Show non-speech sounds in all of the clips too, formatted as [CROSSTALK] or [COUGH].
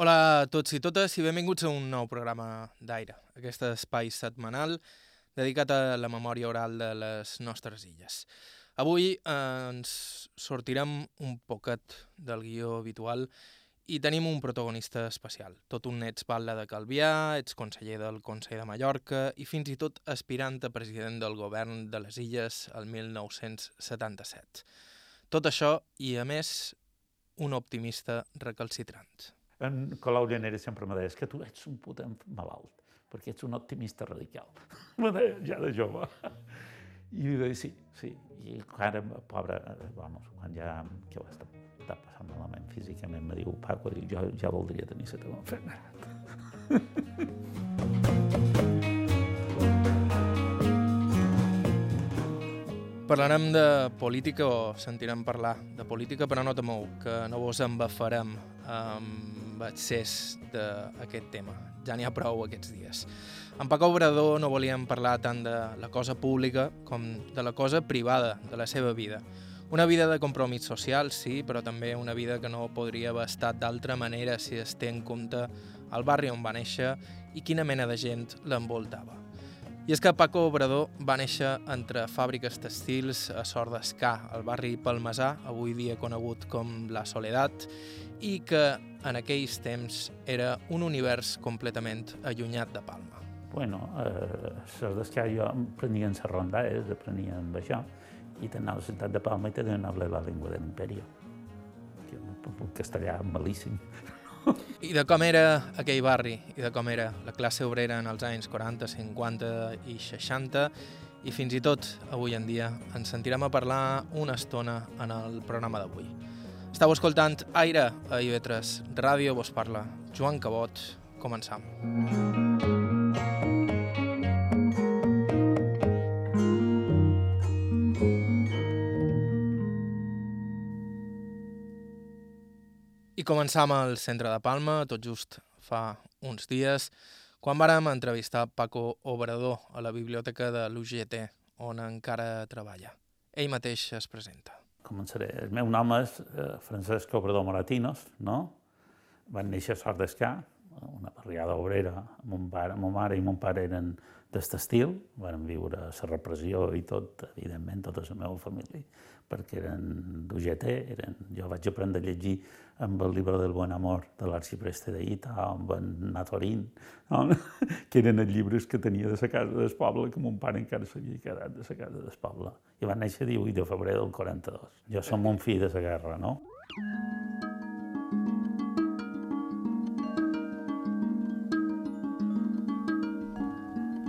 Hola a tots i totes i benvinguts a un nou programa d'Aire, aquest espai setmanal dedicat a la memòria oral de les nostres illes. Avui eh, ens sortirem un poquet del guió habitual i tenim un protagonista especial. Tot un ets batlle de Calvià, ets conseller del Consell de Mallorca i fins i tot aspirant a president del govern de les Illes el 1977. Tot això i, a més, un optimista recalcitrant. En Colau Llanera sempre me deia que tu ets un puta malalt, perquè ets un optimista radical. [LAUGHS] me deia ja de jove. I li deia, sí, sí. I ara, pobre, bueno, quan ja, que ho està, està passant malament físicament, me diu, Paco, diu, jo ja voldria tenir la teva enfermedad. Parlarem de política o sentirem parlar de política, però no temeu, que no vos embafarem accés d'aquest tema. Ja n'hi ha prou aquests dies. En Paco Obrador no volíem parlar tant de la cosa pública com de la cosa privada, de la seva vida. Una vida de compromís social, sí, però també una vida que no podria haver estat d'altra manera si es té en compte el barri on va néixer i quina mena de gent l'envoltava. I és que Paco Obrador va néixer entre fàbriques textils a Sort d'Escà, al barri Palmesà, avui dia conegut com La Soledat, i que en aquells temps era un univers completament allunyat de Palma. Bueno, a Sort d'Escà jo aprenia en les rondades, aprenia amb això, i tenia la ciutat de Palma i tenia una la llengua de l'imperio. El castellà malíssim. I de com era aquell barri, i de com era la classe obrera en els anys 40, 50 i 60, i fins i tot avui en dia ens sentirem a parlar una estona en el programa d'avui. Estau escoltant Aire a IB3 Ràdio, vos parla Joan Cabot. Començam. I començam al centre de Palma, tot just fa uns dies, quan vàrem entrevistar Paco Obrador a la biblioteca de l'UGT, on encara treballa. Ell mateix es presenta. Començaré. El meu nom és eh, Francesc Obrador Moratinos, no? Van néixer a Sort d'Escà, una barriada obrera. Mon, pare, mon mare i mon pare eren d'aquest estil, van viure la repressió i tot, evidentment, tota la meva família, perquè eren d'UGT, eren... jo vaig aprendre a llegir amb el llibre del Buen Amor de l'Arxipreste d'Ita, amb en Natorín, no? [LAUGHS] que eren els llibres que tenia de la casa del poble, que mon pare encara s'havia quedat de la casa del poble. I van néixer 18 de febrer del 42. Jo som un fill de la guerra, no?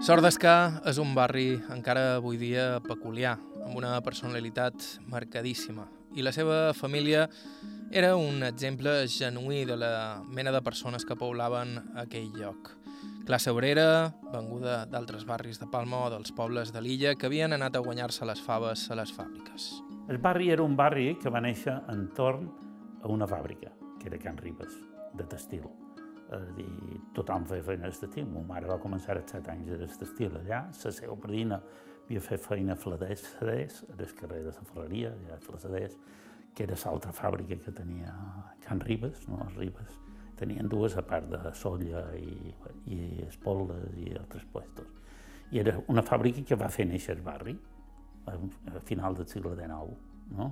Sort d'Escà és un barri encara avui dia peculiar, amb una personalitat marcadíssima. I la seva família era un exemple genuí de la mena de persones que poblaven aquell lloc. Classe obrera, venguda d'altres barris de Palma o dels pobles de l'illa que havien anat a guanyar-se les faves a les fàbriques. El barri era un barri que va néixer entorn a una fàbrica, que era Can Ribes, de textil és dir, tothom feia feina d'estil. Ma mare va començar als 7 anys d'estil allà, la seva predina havia fet feina a Fladès, al carrer de la Ferreria, allà a Fladès, que era l'altra fàbrica que tenia Can Ribes, no les Ribes. Tenien dues, a part de Solla i, i Espoldes i altres puestos. I era una fàbrica que va fer néixer el barri, a, final del segle XIX, no?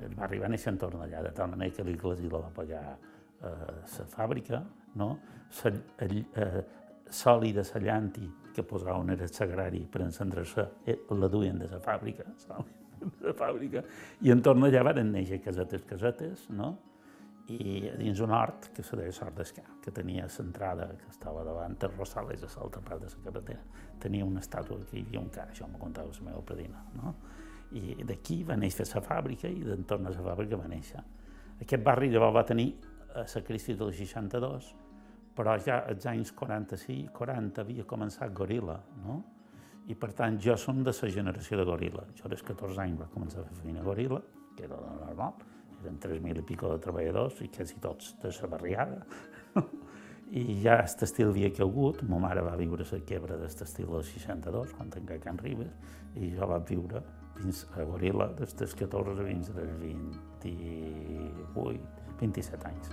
El barri va néixer entorn d'allà, de tal manera que l'Iglésia la va pagar la fàbrica, no? El, eh, soli de Sallanti que posaven era sagrari per encendre-se, eh, la duien de la fàbrica, [LAUGHS] de la fàbrica, i entorn d'allà van néixer casetes, casetes, no? i dins un hort que se deia Sort d'Escà, que tenia l'entrada que estava davant de Rosales, a l'altra part de la carretera. Tenia una estàtua que hi havia un ca, això m'ho contava la meva predina. No? I d'aquí va néixer la fàbrica i d'entorn a la fàbrica va néixer. Aquest barri llavors va tenir a la crisi del 62, però ja als anys 46, 40 havia començat Gorila, no? I per tant jo som de la generació de Gorila. Jo als 14 anys va començar a fer feina Gorila, que era normal, eren 3.000 i pico de treballadors i quasi tots de la barriada. [LAUGHS] I ja aquest estil havia caigut, ma mare va viure la quebra d'aquest estil del 62, quan tancà Can Ribes, i jo vaig viure fins a Gorila des dels 14 fins als 28, 27 anys.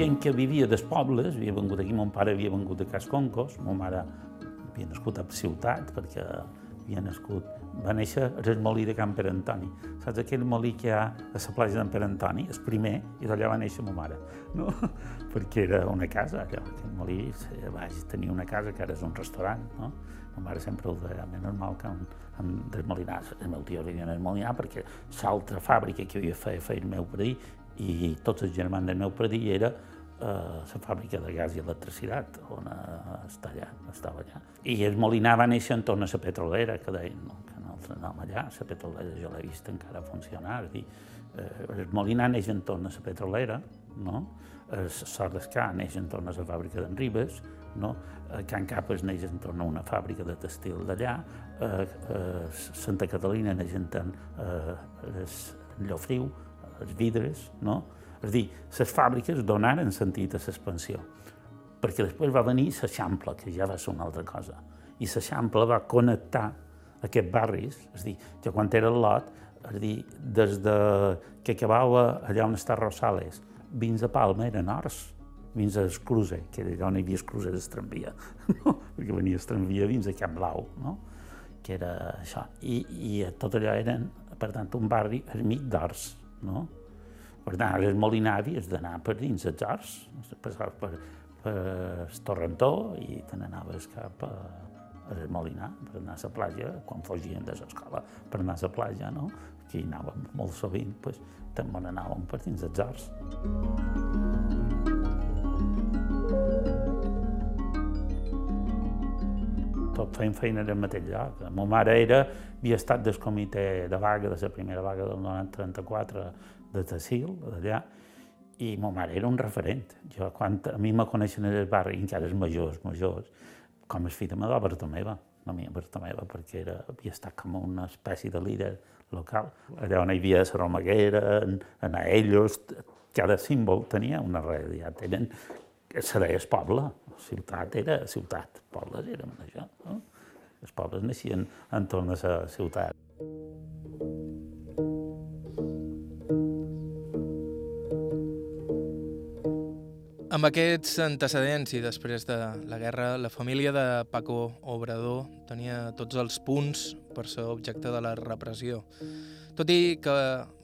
Gent que vivia dels pobles, havia vengut aquí, mon pare havia vengut de Casconcos, mon mare havia nascut a ciutat, perquè havia nascut, va néixer al molí de Can Pere Antoni. Saps aquell molí que hi ha a la platja d'en Pere Antoni? El primer, i d'allà va néixer ma mare, no? [LAUGHS] perquè era una casa, allò, aquell molí, vaig tenir una casa que ara és un restaurant, no? Ma mare sempre ho deia, més normal que en, en desmolinar. El meu tio vivia en desmolinar perquè l'altra fàbrica que havia fet, el meu predí i tots els germans del meu predí era la uh, fàbrica de gas i electricitat, on uh, està allà, estava allà. I el Molinar va néixer en torno a la petrolera, que deien no, que nosaltres anàvem allà, la petrolera jo l'he vist encara funcionar. Dir, uh, el Molinar neix en torno a la petrolera, no? el Sort d'Escà neix en torno a la fàbrica d'en Ribes, no? Can Capes neix en torno a una fàbrica de textil d'allà, uh, uh, Santa Catalina neix en uh, el Llofriu, els vidres, no? És a dir, les fàbriques donaren sentit a l'expansió, perquè després va venir l'Eixample, que ja va ser una altra cosa, i l'Eixample va connectar aquests barris, és a dir, que quan era el lot, és a dir, des de que acabava allà on està Rosales, fins a Palma eren horts, fins a Escruze, que era on hi havia Escruze d'Estranvia, [LAUGHS] no? perquè venia Estranvia fins a Camp Blau, no? que era això. I, I tot allò eren, per tant, un barri ermit d'horts, no? Per tant, ara el Molinar havies d'anar per dins els horts, passaves per, per el Torrentó i te n'anaves cap a, a Molinar per anar a la platja, quan fugien de l'escola per anar a la platja, no? Aquí anàvem molt sovint, pues, també n'anàvem per dins els horts. Tot feien feina en el mateix lloc. La meva mare era, havia estat del comitè de vaga, de la primera vaga del 1934 de Tassil, d'allà, i ma mare era un referent. Jo, quan a mi me coneixen en el barri, encara els majors, majors, com el fill de la Bertomeva, la meva Bertomeva, perquè era, havia estat com una espècie de líder local. Allà on hi havia la Romaguera, en, en Aellos, cada símbol tenia una realitat. Eren, se deia el poble, ciutat era ciutat, pobles eren això. No? Els pobles naixien entorn a la ciutat. Amb aquests antecedents i després de la guerra, la família de Paco Obrador tenia tots els punts per ser objecte de la repressió, tot i que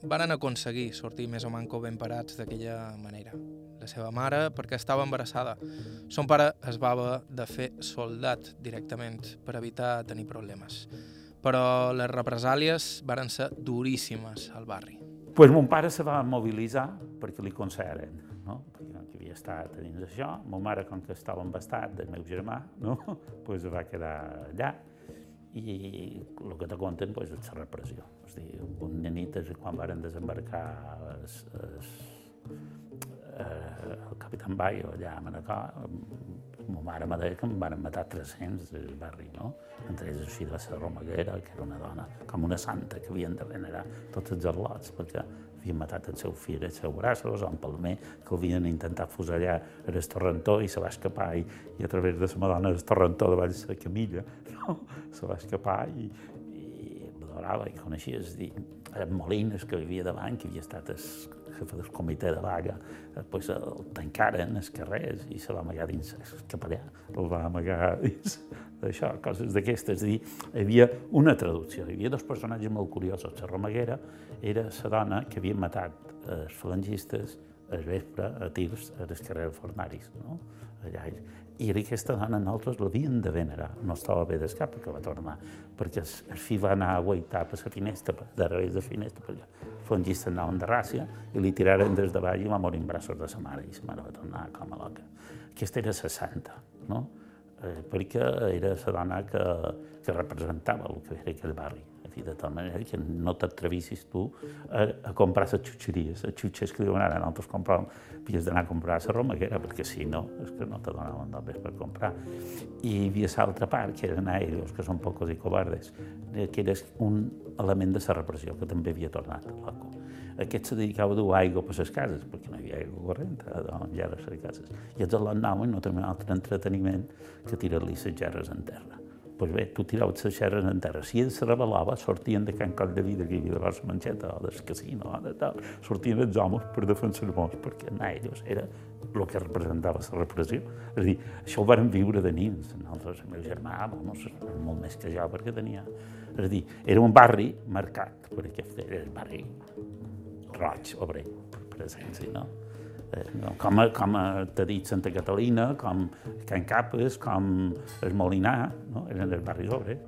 varen aconseguir sortir més o manco ben parats d'aquella manera la seva mare perquè estava embarassada. Son pare es va haver de fer soldat directament per evitar tenir problemes. Però les represàlies varen ser duríssimes al barri. Pues mon pare se va mobilitzar perquè li conceren, no? perquè havia estat dins d'això. Mon mare, com que estava embastat del meu germà, no? [LAUGHS] pues va quedar allà i el que te conten és la repressió. És dir, un nit, quan varen desembarcar es, es, eh, el Capitán Bayo allà a Manacor, ma mare me deia que em van matar 300 del barri, no? Entre ells així de la Romaguera, que era una dona com una santa que havien de venerar tots els arlots, perquè havien matat el seu fill, els seus braços, o en Palmer, que havien intentat fusellar a el Torrentó i se va escapar, i, i a través de la Madonna del Torrentó davall la Camilla, [LAUGHS] no? se va escapar i, i l'adorava i coneixia, és dir, Molines, que vivia davant, que havia estat el jefe del comitè de vaga, pues el tancaren els carrers i se va amagar dins el capellà, el va amagar dins d'això, coses d'aquestes. És dir, hi havia una traducció, hi havia dos personatges molt curiosos. La Romaguera era la dona que havia matat els falangistes al vespre a tirs al carrer Fornaris, no? Allà, i aquesta dona nosaltres l'havien de venerar. No estava bé d'escap perquè va tornar, perquè el fill va anar a guaitar per la finestra, per darrere de la finestra, per allà. Fongista anaven de ràcia i li tiraren des de baix i va morir en braços de sa mare i sa mare va tornar com a loca. Aquesta era la santa, no? Eh, perquè era la dona que, que representava el que era aquell barri i de tal manera que no t'atrevissis tu a, a comprar les xutxeries, les xutxes que diuen ara, nosaltres compràvem, havies d'anar a comprar la Romaguera, perquè si no, és que no te donaven només per comprar. I hi havia l'altra part, que eren aèreos, que són pocos i covardes, que era un element de la repressió, que també havia tornat loco. Aquest se dedicava a dur aigua per les cases, perquè no hi havia aigua corrent on hi les cases. I els i no tenien altre entreteniment que tirar-li les gerres en terra pues bé, tu tiraves les xerres en terra. Si ell se rebel·lava, sortien de Can Coll de Vida, que hi havia de Barça Manxeta, o del casino, o de tal, sortien els homes per defensar-nos, perquè a ells era el que representava la repressió. És a dir, això ho vàrem viure de nins. Nosaltres, el meu germà, vamos, molt més que jo, perquè tenia... És a dir, era un barri marcat per aquest, era el barri roig, obrer, per essència, no? Eh, com, com t'ha dit Santa Catalina, com Can Capes, com el Molinar, no? eren els barris obres.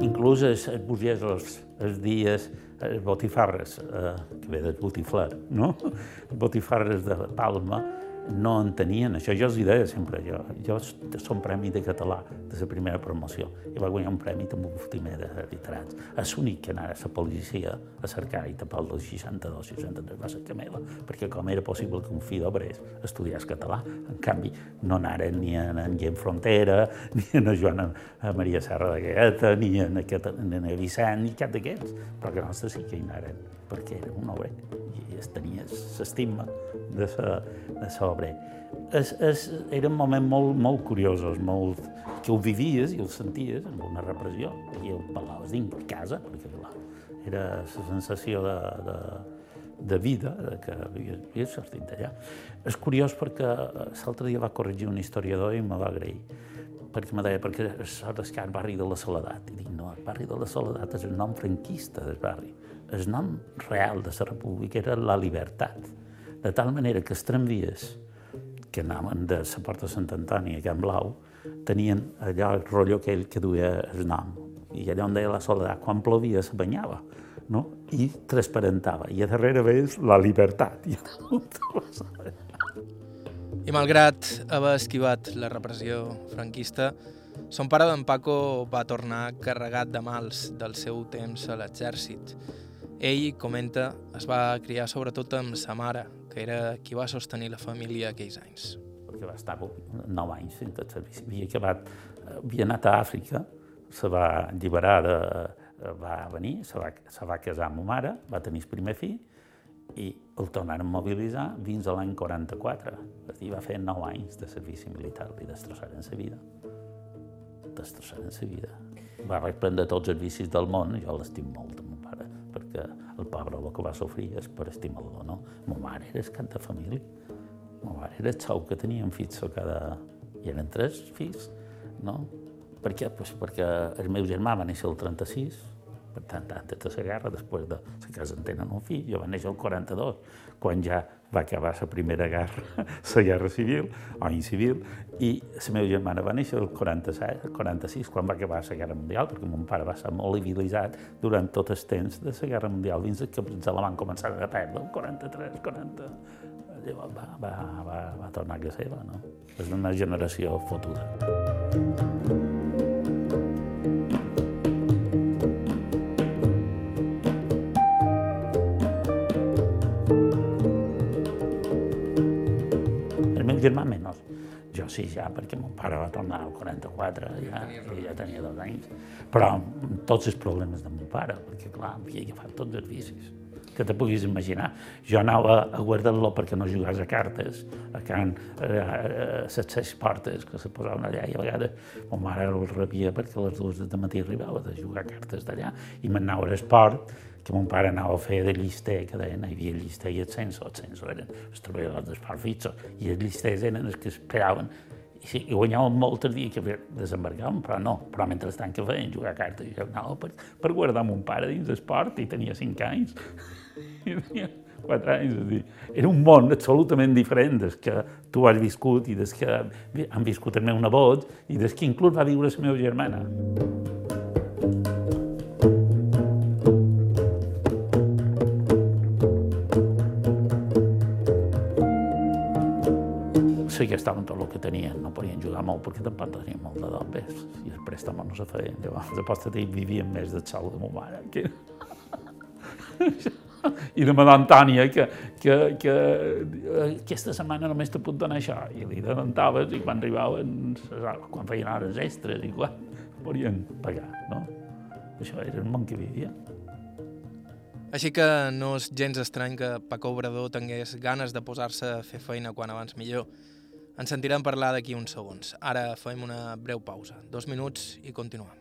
Inclús els, els burgesos, els dies, els botifarres, eh, que ve del botifler, no? Els [LAUGHS] botifarres de Palma, no en tenien, això jo els hi deia sempre, jo, jo som premi de català de la primera promoció. I va guanyar un premi amb un primer de literats. És l'únic que anava a la policia a cercar i tapar el del 62, 63 va ser Camela, perquè com era possible que un fill d'obrers estudiés català, en canvi no anaren ni a en Gent Frontera, [LAUGHS] ni a en Joana a Maria Serra de Gaeta, ni a, aquest, ni a Vicent, ni cap d'aquests, però que nostre sí que hi anaren, perquè era un obrer i es tenia l'estima de obrer. Es, es, eren moments molt, molt curiosos, molt, que ho vivies i ho senties amb una repressió, i ho parlaves dins casa, perquè clar, era la sensació de, de, de vida de que havies, havies sortit d'allà. És curiós perquè l'altre dia va corregir un historiador i me va agrair, perquè me deia, perquè és el barri de la Soledat. I dic, no, el barri de la Soledat és el nom franquista del barri. El nom real de la república era la Libertat de tal manera que els tramvies que anaven de la porta de Sant Antoni a Can Blau tenien allò el rotllo aquell que duia el nom. I allà on deia la soledat, quan plovia se banyava, no? i transparentava. I a darrere veus la llibertat. [LAUGHS] I malgrat haver esquivat la repressió franquista, son pare d'en Paco va tornar carregat de mals del seu temps a l'exèrcit. Ell, comenta, es va criar sobretot amb sa mare, que era qui va sostenir la família aquells anys. Perquè va estar 9 anys servici. Havia, acabat, havia anat a Àfrica, se va alliberar de... va venir, se va, se va casar amb ma mare, va tenir el primer fill, i el tornaren a mobilitzar fins a l'any 44. És dir, va fer 9 anys de servici militar, li destrossaren la vida. Destrossaren la vida. Va reprendre tots els vicis del món, jo l'estim molt, perquè el pobre el que va sofrir és per estimar-lo, no? Ma mare era cap de família. Ma mare era el xou que teníem fills cada... I eren tres fills, no? Per què? Pues perquè el meu germà va néixer el 36, per tant, antes de la guerra, després de la casa en tenen un fill, jo va néixer el 42, quan ja va acabar la primera guerra, [LAUGHS] la guerra civil, o incivil, i la meva germana va néixer el 46, el 46 quan va acabar la guerra mundial, perquè mon pare va ser molt civilitzat durant tot el temps de la guerra mundial, fins que els alemans començaven a perdre, el 43, 40... Llavors va, va, va, va tornar a casa seva, no? És una generació fotuda. Germà menys. Jo sí, ja, perquè mon pare va tornar al 44, ja, i ja tenia dos anys. Però tots els problemes de mon pare, perquè, clar, havia agafat tots els vicis que te puguis imaginar. Jo anava a guardar-lo perquè no jugàs a cartes, a can, a, a, a les portes que se posaven allà, i a vegades mon mare el rebia perquè a les dues de matí arribava de jugar a cartes d'allà, i m'anava a l'esport, que mon pare anava a fer de llister, que deien, hi havia llister i el censo, el censo eren els treballadors d'esport fixo, i els llisters eren els que esperaven. I, sí, i guanyaven molt el dia que desembarcàvem, però no, però mentrestant que feien? Jugar cartes, i anava per, per guardar mon pare dins l'esport i tenia 5 anys, [LAUGHS] i tenia 4 anys, és dir, era un món absolutament diferent des que tu has viscut i des que han viscut el meu nebot i des que inclús va viure la meva germana. Sí que tot el que tenien, no podien jugar molt perquè tampoc tenien molt de dobbes i el préstec no se feien. Llavors, de posta vivien més del sou de ma mare. Que... [LAUGHS] I de Madame Antònia, que, que, que aquesta setmana només te puc donar això. I li donataves i quan arribaven, quan feien hores extres i quan podien pagar, no? Això era el món que vivia. Així que no és gens estrany que Paco Obrador tingués ganes de posar-se a fer feina quan abans millor. Ens sentirem parlar d'aquí uns segons. Ara fem una breu pausa. Dos minuts i continuem.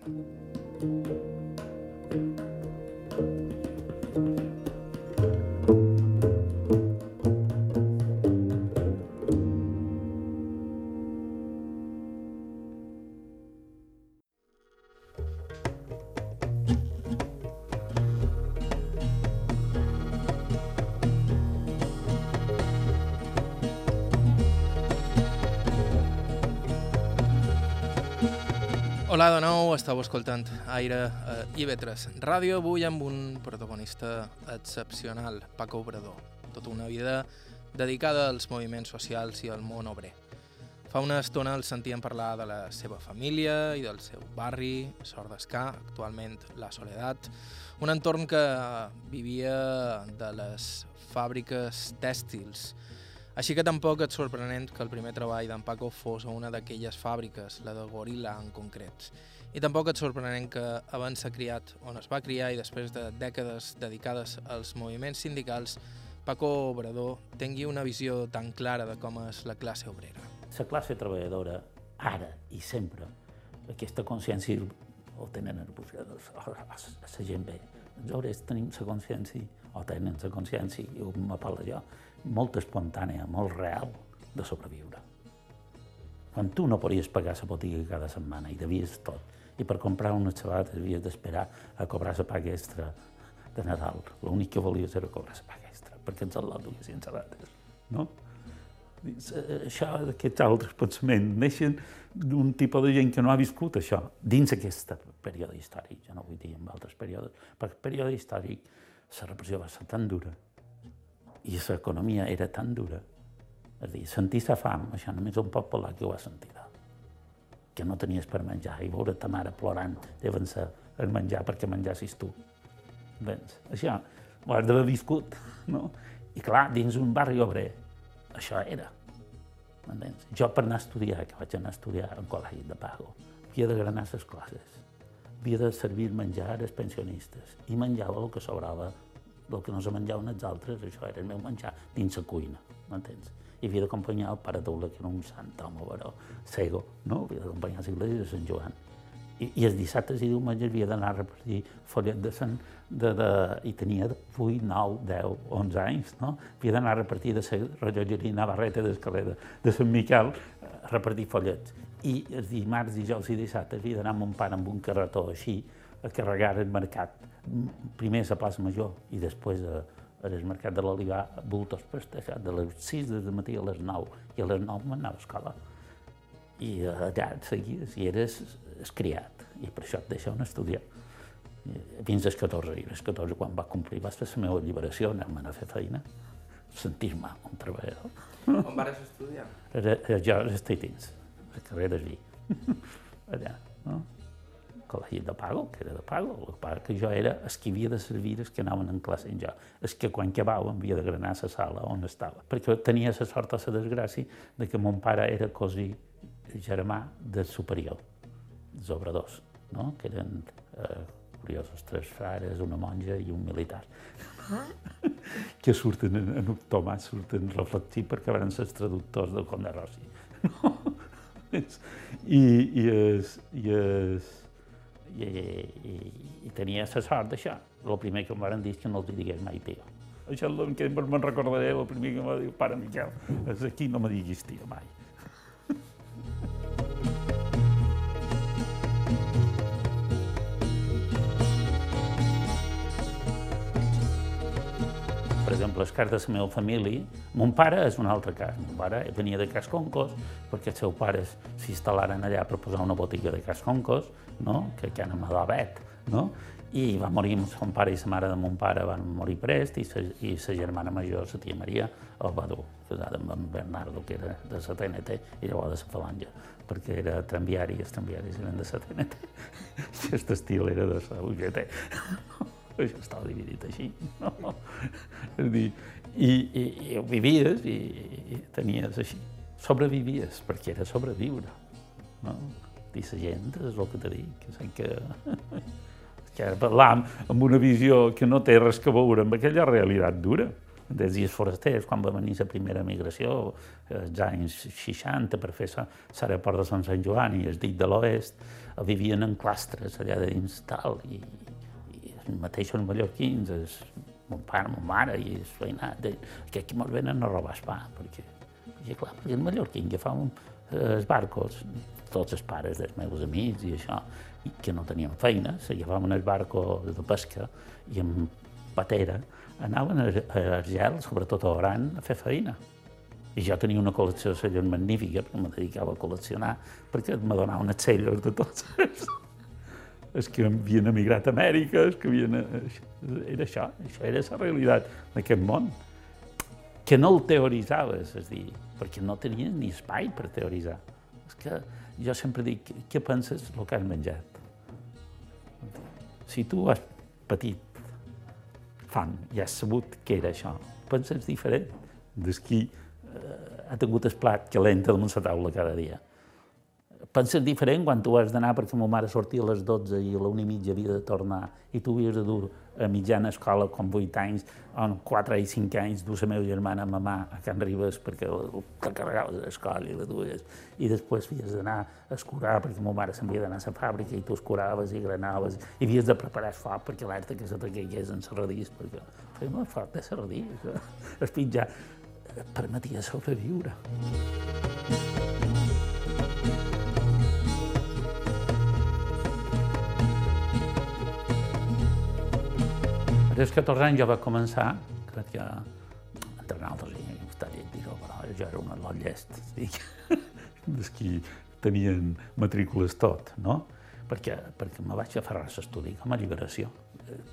Hola de nou, estàu escoltant Aire a IB3 Ràdio, avui amb un protagonista excepcional, Paco Obrador. Tota una vida dedicada als moviments socials i al món obrer. Fa una estona el sentíem parlar de la seva família i del seu barri, Sort d'Escà, actualment La Soledat, un entorn que vivia de les fàbriques tèxtils, així que tampoc és sorprenent que el primer treball d'en Paco fos a una d'aquelles fàbriques, la de Gorilla en concret. I tampoc és sorprenent que abans s'ha criat on es va criar i després de dècades dedicades als moviments sindicals, Paco Obrador tingui una visió tan clara de com és la classe obrera. La classe treballadora, ara i sempre, aquesta consciència ho tenen els la gent bé. Els obrers tenim la consciència, o tenen la consciència, i ho parla jo, molt espontània, molt real, de sobreviure. Quan tu no podies pagar la botiga cada setmana i devies tot, i per comprar unes sabates havies d'esperar a cobrar la paga extra de Nadal, l'únic que volies era cobrar la paga extra, perquè ens lot duguessin sabates, no? Això, aquests altres pensaments, neixen d'un tipus de gent que no ha viscut això, dins aquest període històric, jo no vull dir en altres períodes, perquè el període històric la repressió va ser tan dura, i l'economia era tan dura. És dir, sentir la fam, això només un poble polac que ho ha sentit. Que no tenies per menjar i veure ta mare plorant deuen ser el menjar perquè menjassis tu. Vens? Això ho has d'haver viscut, no? I clar, dins un barri obrer, això era. Entens? Jo per anar a estudiar, que vaig anar a estudiar en col·legi de pago, havia de granar les classes, havia de servir menjar als pensionistes i menjava el que sobrava el que no se menjaven els altres, això era el meu menjar dins la cuina, m'entens? I havia d'acompanyar el pare Taula, que era un sant home, però cego, no? Havia d'acompanyar l'església de Sant Joan. I, I els dissabtes i diumenges havia d'anar a repartir follet de Sant... De, de, I tenia 8, 9, 10, 11 anys, no? Havia d'anar a repartir de la rellotgeria Navarrete del carrer de, de Sant Miquel a repartir follets. I els dimarts, dijous i dissabtes havia d'anar amb un pare amb un carretó així a carregar el mercat primer a la plaça Major i després a, al mercat de l'Olivar, bultos prestejats de les 6 de matí a les 9 i a les 9 m'anava a escola. I allà et seguies i eres escriat i per això et deixaven estudiar. Fins als 14, i als 14 quan va complir va ser la meva alliberació, anar a fer feina, sentir-me un treballador. On vares estudiar? Jo, als Titins, a carrer de Vi. [LAUGHS] allà, no? Col·legi de pago, que era de pago, el que que jo era el que havia de servir els que anaven en classe en jo, el que quan acabava havia de granar la sala on estava, perquè tenia la sort o la desgràcia de que mon pare era cosí germà del superior, dels obradors, no? que eren eh, curiosos, tres frares, una monja i un militar, que surten en, en Tomàs, surten reflectits perquè van ser els traductors del Conde Rossi. No? [LAUGHS] I, i, es, i es, i, i, i tenia la sort d'això. El primer que em van dir és que no els digués mai tio. Això és el que me'n recordaré, el primer que em va dir, pare Miquel, és aquí no me diguis tio mai. Exemple, les cartes de la meva família, mon pare és un altre cas. Mon pare venia de Casconcos perquè els seus pares s'instal·laren allà per posar una botiga de Casconcos, no? que que anava a vet, no? i va morir son pare i la mare de mon pare van morir prest i sa, i sa germana major, la tia Maria, el va dur, casada amb en Bernardo, que era de la TNT i llavors de la Falange, perquè era tramviari i els tramviaris eren de la TNT i [LAUGHS] aquest estil era de la UGT. Això estava dividit així, no? [LAUGHS] És dir, i, i, i vivies i, i tenies així. Sobrevivies, perquè era sobreviure, no? I la gent és el que te dic, que, que, [LAUGHS] que parlam amb una visió que no té res que veure amb aquella realitat dura. Des dies forasters, quan va venir la primera migració, als anys 60, per fer l'aeroport de Sant Sant Joan i el dit de l'oest, vivien en clastres allà de dins tal, i, els mateixos mallorquins, els, mon pare, mon mare i el veïnat, que aquí mos venen a robar el pa, perquè, perquè clar, perquè el mallorquí agafàvem els barcos, tots els pares dels meus amics i això, i que no tenien feina, se llevaven el barco de pesca i amb patera anaven a, gel, sobretot a Oran, a fer feina. I jo tenia una col·lecció de celles magnífica, perquè me dedicava a col·leccionar, perquè me donaven els celles de tots els, els que havien emigrat a Amèrica, els que havien... Era això, això era la realitat d'aquest món. Que no el teoritzaves, és dir, perquè no tenies ni espai per teoritzar. És que jo sempre dic, què penses el que has menjat? Si tu has patit fam i has sabut què era això, penses diferent des qui eh, ha tingut el plat calent damunt la taula cada dia. Penses diferent quan tu has d'anar perquè ma mare sortia a les 12 i a la una i mitja havia de tornar i tu havies de dur a mitjana escola, com 8 anys, o 4 i 5 anys, du la meva germana a mamà a Can Ribes perquè te carregaves a l'escola i la dues, i després havies d'anar a escurar perquè ma mare s'havia d'anar a la fàbrica i tu escuraves i granaves, i havies de preparar el foc perquè l'alerta que se te caigués en serradís, perquè fèiem el foc de serradís, el pitjar permetia sobreviure. Als 14 anys jo vaig començar, crec que entre i està lleig dir-ho, però jo era un lot llest, [LAUGHS] dic, des qui tenien matrícules tot, no? Perquè, perquè me vaig aferrar a l'estudi com a lliberació,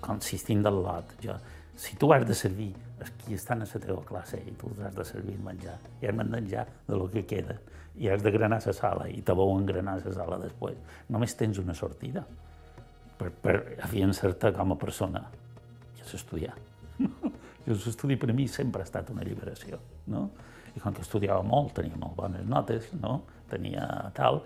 consistint del lot. Jo, si tu has de servir els qui estan a la teva classe i tu has de servir menjar, i has de menjar de lo que queda, i has de granar la sala i te vau engranar la sala després, només tens una sortida per, per afiançar-te com a persona és estudiar. [LAUGHS] L'estudi per a mi sempre ha estat una lliberació, no? I quan estudiava molt, tenia molt bones notes, no? Tenia tal,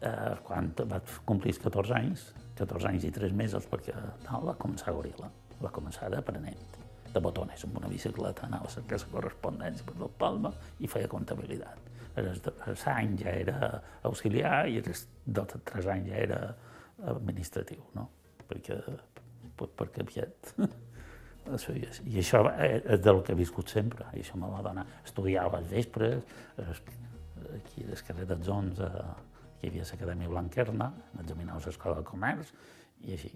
eh, quan vaig complir 14 anys, 14 anys i 3 mesos, perquè tal, va començar a goril·la, va començar d'aprenent, de botones, amb una bicicleta, anava a cercar la correspondència per tot Palma i feia comptabilitat. Els anys ja era auxiliar i els dos anys ja era administratiu, no? Perquè, perquè aviat [LAUGHS] i això és del que he viscut sempre, i això me va donar. Estudiava als vespres, aquí a les carreres 11, aquí hi havia l'Acadèmia Blanquerna, examinava l'escola de comerç, i així.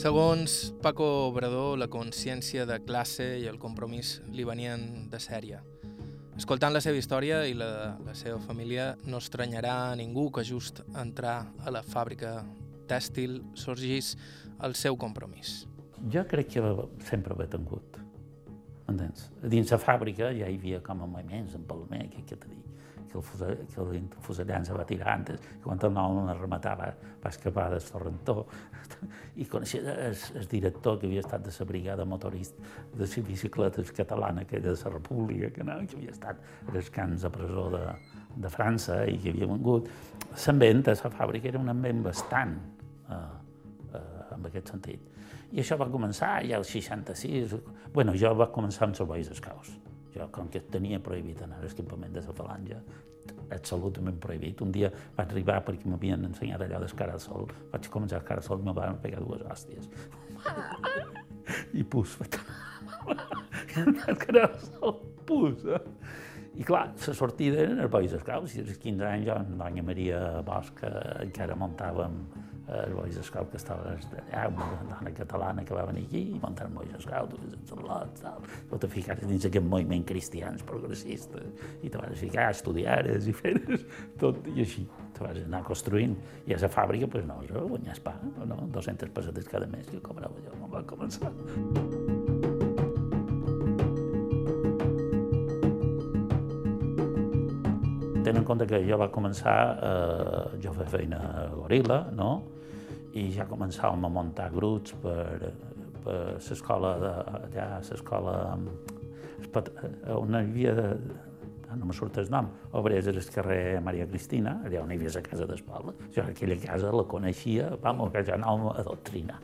Segons Paco Obrador, la consciència de classe i el compromís li venien de sèrie. Escoltant la seva història i la, la seva família, no estranyarà a ningú que just entrar a la fàbrica tèxtil sorgís el seu compromís. Jo crec que sempre ho he tingut. Entens? Dins la fàbrica ja hi havia com a moviments, en que t'he dit, que el, fusell, que el fusellant se va tirar antes, i quan nou no rematar va, va escapar del torrentó. I coneixia el, el director que havia estat de la brigada motorista de les bicicletes catalana, que era de la República, que, no, que havia estat als camps de presó de, de França i que havia vengut. L'ambient a la fàbrica era un ambient bastant eh, eh, en aquest sentit. I això va començar ja al 66. bueno, jo va començar amb Boys Scouts jo, com que tenia prohibit anar a l'escampament de la falange, absolutament prohibit. Un dia vaig arribar perquè m'havien ensenyat allò d'escara al sol, vaig començar a escara al sol i me van pegar dues hòsties. [LAUGHS] I pus, escara [LAUGHS] al sol, pus. Eh? I clar, la sortida eren els Bois Scouts, i als 15 anys jo Doña Maria Bosch encara muntàvem el Bois Scout que estava allà, una dona catalana que va venir aquí i muntar el Bois Scout, els lots, tal. Tu te ficares dins aquest moviment cristians progressistes i te vas ficar estudiar i fer tot, i així te vas anar construint. I a la fàbrica, doncs no, jo guanyes pa, no? 200 pessetes cada mes que cobrava jo quan va començar. Tenen en compte que jo va començar, eh, jo feia feina a Gorila, no? I ja començàvem a muntar grups per, per l'escola allà, l'escola on hi havia no me surt el nom, obrers al carrer Maria Cristina, allà on hi havia la casa d'Espalda. Jo aquella casa la coneixia, vamos, que ja anàvem a doctrina,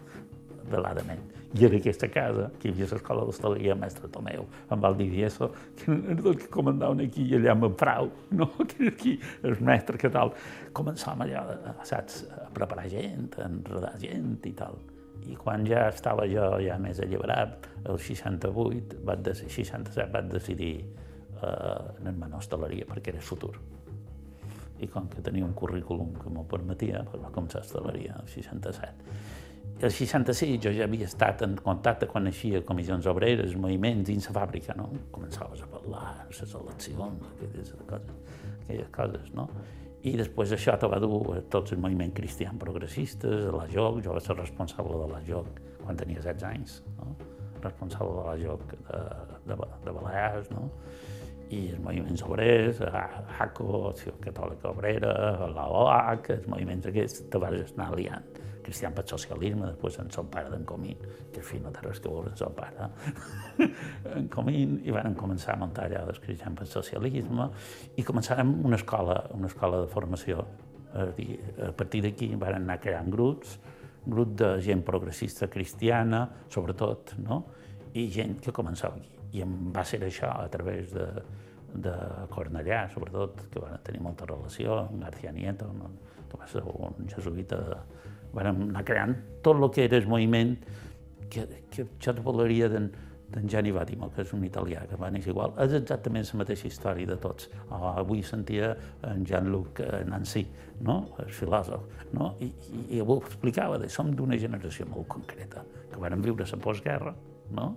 veladament. I en aquesta casa, que hi havia l'escola d'hostaleria mestre Tomeu, amb el Divieso, que era el que comandaven aquí i allà amb en Frau, no? [LAUGHS] que era aquí el mestre que tal. Començàvem allà, saps, a preparar gent, a enredar gent i tal. I quan ja estava jo ja més alliberat, el 68, vaig de, 67, vaig decidir eh, anar-me a hostaleria perquè era futur. I com que tenia un currículum que m'ho permetia, doncs va començar a hostaleria el 67. El 66 jo ja havia estat en contacte quan naixia comissions obreres, moviments dins la fàbrica, no? Començaves a parlar, les eleccions, aquelles coses, aquelles coses, no? I després això te va dur a tots els moviments cristians progressistes, a la JOC, jo vaig ser responsable de la JOC quan tenia 16 anys, no? responsable de la JOC de, de, de Balears, no? i els moviments obrers, ACO, Acció Catòlica Obrera, la OAC, els moviments aquests, te vas anar liant cristian pel socialisme, després en son pare d'en Comín, que fi no té res que veure en son pare, [LAUGHS] en Comín, i van començar a muntar allà els cristians pel socialisme, i començàrem una escola, una escola de formació. A, dir, a partir d'aquí van anar creant grups, grup de gent progressista cristiana, sobretot, no? i gent que començava aquí. I em va ser això a través de, de Cornellà, sobretot, que van tenir molta relació, amb García Nieto, no? que va ser un jesuïta de, vam anar creant tot el que era el moviment que, que jo et parlaria d'en d'en Gianni Vattimo, que és un italià que va néixer igual. És exactament la mateixa història de tots. Oh, avui sentia en Jean-Luc Nancy, no? el filòsof, no? I, i, i ho explicava, de, som d'una generació molt concreta, que van viure la postguerra, no?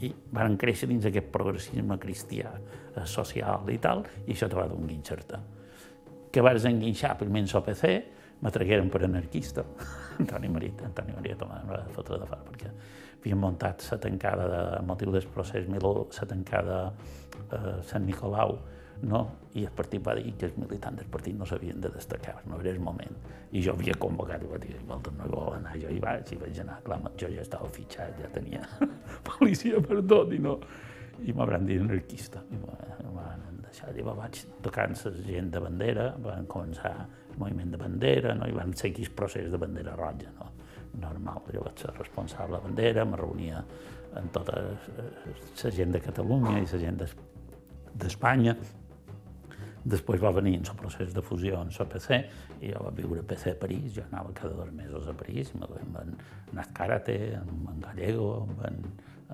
i van créixer dins aquest progressisme cristià, eh, social i tal, i això te va donar un guinxerta. Que vas enguinxar primer en l'OPC, me tragueren per anarquista. [LAUGHS] Antoni Maria, Antoni Maria Tomà em va fotre de fora, perquè havien muntat la tancada de motiu del procés Miló, la tancada a Sant Nicolau, no? i el partit va dir que els militants del partit no s'havien de destacar, no era el moment. I jo havia convocat i va dir, escolta, no hi vol anar, jo hi vaig, i vaig anar, clar, jo ja estava fitxat, ja tenia [LAUGHS] policia per tot, i no, i m'hauran dit anarquista. I m'han deixat, i vaig tocant la gent de bandera, van començar moviment de bandera, no? i van seguir el procés de bandera roja, no? normal. Jo vaig ser responsable de bandera, me reunia amb tota la gent de Catalunya i la gent d'Espanya. Després va venir el procés de fusió en PC i jo vaig viure a PC a París, jo anava cada dos mesos a París, amb en Nat Karate, amb en Gallego, amb en,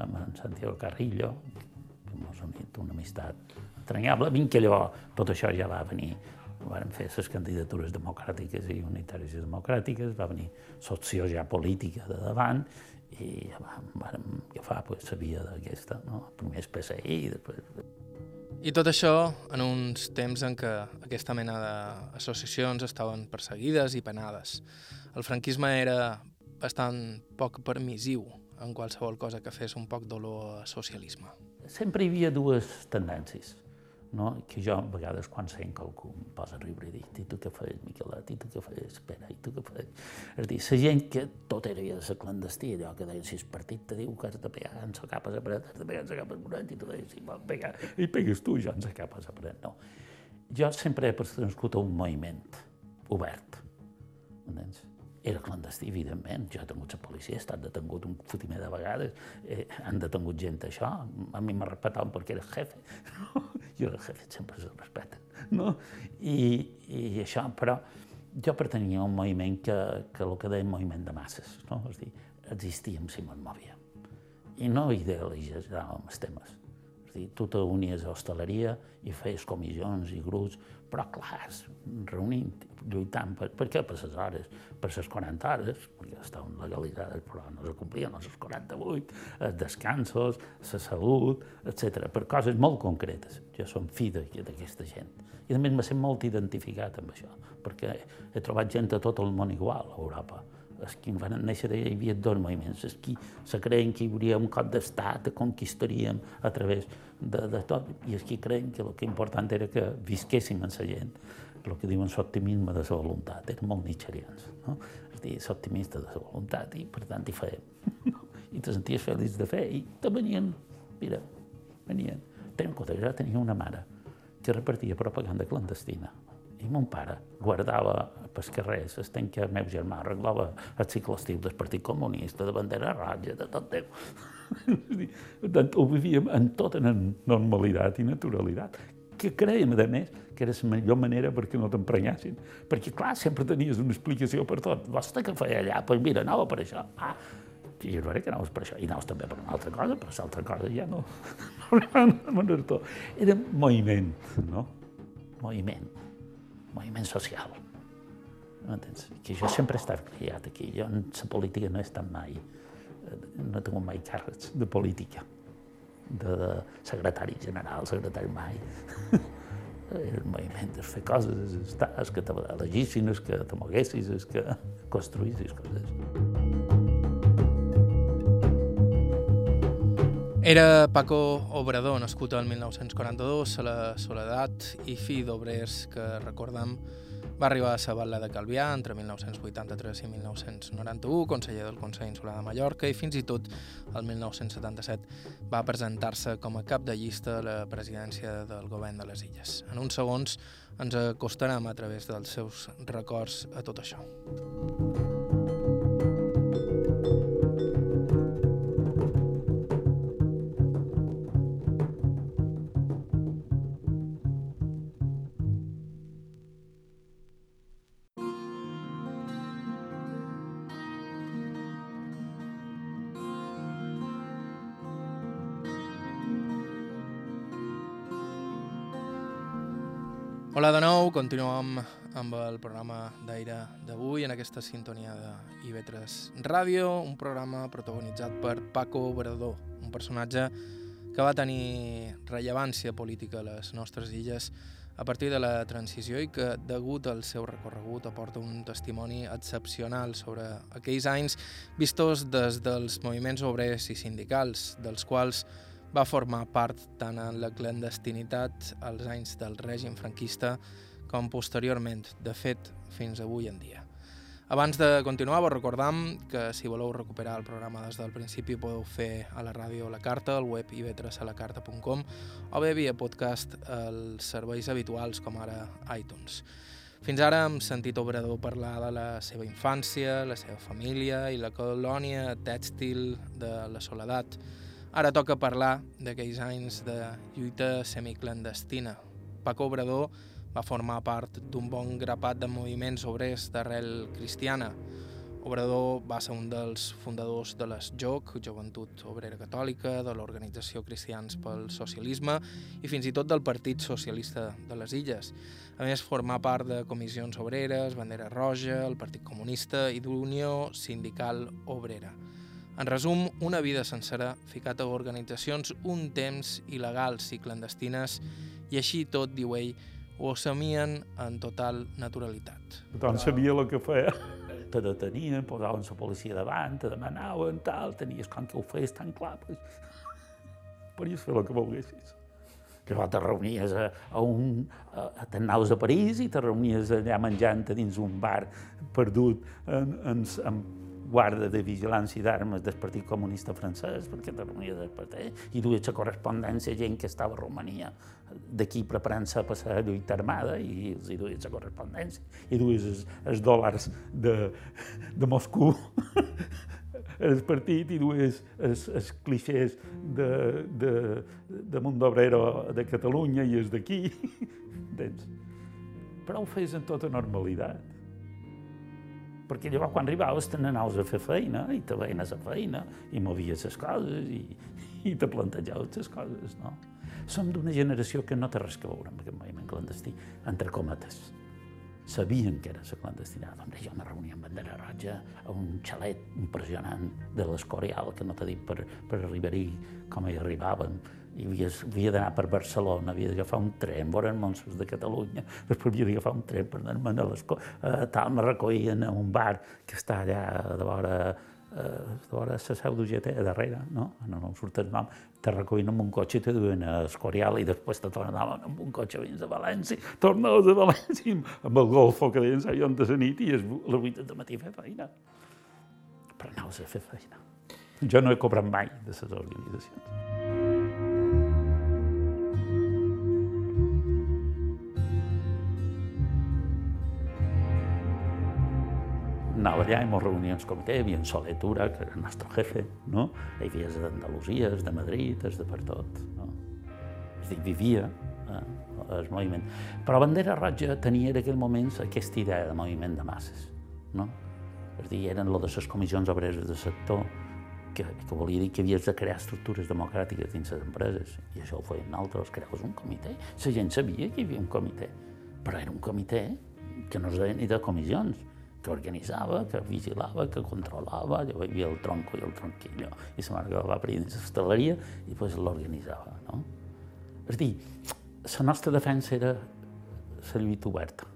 amb en Santiago Carrillo, que m'ha unit una amistat entranyable. Vinc que llavors tot això ja va venir Varen fer les candidatures democràtiques i unitàries i democràtiques, va venir l'opció ja política de davant i ja vam, vam agafar pues, la via d'aquesta, no? primer el PSI i després... I tot això en uns temps en què aquesta mena d'associacions estaven perseguides i penades. El franquisme era bastant poc permissiu en qualsevol cosa que fes un poc d'olor a socialisme. Sempre hi havia dues tendències no? que jo a vegades quan sent que algú em posa a riure i dic, i tu què fes, Miquelet, i tu què fes, Pere, i tu què fes? És a dir, la gent que tot era de ser clandestí, allò que deien, si el partit te diu que has de pegar en la capa a paret, has de pegar en la capa a paret, i tu deies, si vol pegar, i pegues tu, jo en la capa a paret, no. Jo sempre he nascut a un moviment obert, entens? Era clandestí, evidentment. Jo he tingut la policia, he estat detengut un fotimer de vegades, eh, han detengut gent això, a mi m'ha respectat perquè era jefe. [LAUGHS] Jo [LAUGHS] era el jefe, sempre se respecten. No? I, I això, però jo pertanyia a un moviment que, que el que deia moviment de masses, no? És dir, existíem si me'n movia. I no idealitzàvem els temes. Dir, tu t'unies a hostaleria i feies comissions i grups, però clars, reunint, lluitant, per, per què? Per les hores, per les 40 hores, perquè estaven legalitzades però no se complien les 48, els descansos, la salut, etc. per coses molt concretes. Jo som fi d'aquesta gent. I a més me sent molt identificat amb això, perquè he trobat gent a tot el món igual a Europa els que van néixer hi havia dos moviments, els que se creien que hi hauria un cop d'estat, conquistaríem a través de, de tot, i els que creien que el que important era que visquéssim amb la gent, el que diuen l'optimisme de la voluntat, eren molt nitxerians, no? és dir, l'optimista de la voluntat, i per tant hi feien. I te senties feliç de fer, i te venien, mira, venien. Tenen compte, jo tenia una mare que repartia propaganda clandestina. I mon pare guardava pels carrers les que el meu germà arreglava el ciclostil del Partit Comunista, de bandera roja, de tot Déu. ho vivíem en tota normalitat i naturalitat que creiem, a més, que era la millor manera perquè no t'emprenyassin. Perquè, clar, sempre tenies una explicació per tot. Vostè què feia allà? Doncs pues mira, anava per això. Ah, i jo era que anaves per això. I anaves també per una altra cosa, però l'altra cosa ja no... no moviment, no? Moviment. Moviment social. M'entens? Que jo sempre he estat criat aquí. Jo en la política no he estat mai. No he tingut mai càrrecs de política de secretari general, secretari mai. [LAUGHS] el moviment és fer coses, és, és que t'elegissin, és que te moguessis, és que construïssis coses. Era Paco Obrador, nascut el 1942 a la Soledat i fill d'obrers que recordem va arribar a Sabadell de Calvià entre 1983 i 1991, conseller del Consell Insular de Mallorca i fins i tot el 1977 va presentar-se com a cap de llista a la presidència del govern de les Illes. En uns segons ens acostarem a través dels seus records a tot això. Hola de nou, continuem amb el programa d'aire d'avui en aquesta sintonia de IB3 Ràdio, un programa protagonitzat per Paco Obrador, un personatge que va tenir rellevància política a les nostres illes a partir de la transició i que, degut al seu recorregut, aporta un testimoni excepcional sobre aquells anys vistos des dels moviments obrers i sindicals, dels quals va formar part tant en la clandestinitat als anys del règim franquista com posteriorment, de fet, fins avui en dia. Abans de continuar, vos recordam que si voleu recuperar el programa des del principi podeu fer a la ràdio La Carta, al web ib3alacarta.com o bé via podcast als serveis habituals com ara iTunes. Fins ara hem sentit Obrador parlar de la seva infància, la seva família i la colònia tèxtil de la Soledat, Ara toca parlar d'aquells anys de lluita semiclandestina. Paco Obrador va formar part d'un bon grapat de moviments obrers d'arrel cristiana. Obrador va ser un dels fundadors de les JOC, Joventut Obrera Catòlica, de l'Organització Cristians pel Socialisme i fins i tot del Partit Socialista de les Illes. A més, formà part de comissions obreres, Bandera Roja, el Partit Comunista i d'Unió Sindical Obrera. En resum, una vida sencera ficat a organitzacions un temps il·legals i clandestines i així tot, diu ell, ho assumien en total naturalitat. Tothom sabia el que feia. Te detenien, posaven la policia davant, te demanaven, tal, tenies com que ho feies tan clar, pues, podies fer el que volguessis. Que te reunies a, a un... A, a t'anaves a París i te reunies allà menjant dins un bar perdut en, en, en guarda de vigilància d'armes del Partit Comunista francès, perquè reunia del partit, i duia la correspondència gent que estava a Romania, d'aquí preparant-se a passar a lluita armada, i els hi duia la correspondència, i duia els, els dòlars de, de Moscou [LAUGHS] el partit i dues els, els clixés de, de, de Mundo Obrero de Catalunya i els d'aquí. [LAUGHS] Però ho fes en tota normalitat perquè llavors quan arribaves te n'anaves a fer feina i te veien a feina i movies les coses i, i te plantejaves les coses, no? Som d'una generació que no té res a veure amb aquest moviment clandestí, entre cometes. Sabien que era la clandestinada. Doncs jo me reunia amb bandera roja a un xalet impressionant de l'Escorial, que no t'ha dit per, per arribar-hi com hi arribàvem, i havia, havia d'anar per Barcelona, havia d'agafar un tren, els Monsos de Catalunya, [LAUGHS] després havia d'agafar un tren per anar a les... Uh, tal, me recollien a un bar que està allà de vora de vora la seu d'UGT, a darrere, no? No, no em surt el nom, te recollien amb un cotxe i te duen a Escorial i després te tornaven amb un cotxe fins a València, tornaves a València amb el golfo que deien sa de la nit i a les 8 de matí fer feina. Però anaves a fer feina. Jo no he cobrat mai de les organitzacions. Ens reuníem en comitè, hi havia en Soler Tura, que era el nostre jefe, no? Hi havia d'Andalusia, de Madrid, de per tot, no? És dir, vivia eh, el moviment. Però Bandera Roja tenia en aquell moments aquesta idea de moviment de masses, no? És dir, eren lo de les comissions obreres de sector, que, que volia dir que havies de crear estructures democràtiques dins les empreses, i això ho feien altres, creus un comitè. La gent sabia que hi havia un comitè, però era un comitè que no es deia ni de comissions, que organitzava, que vigilava, que controlava, hi havia el tronco i el tronquillo, i la mare que va dins l'hostaleria i després l'organitzava, no? És dir, la nostra defensa era la lluita oberta,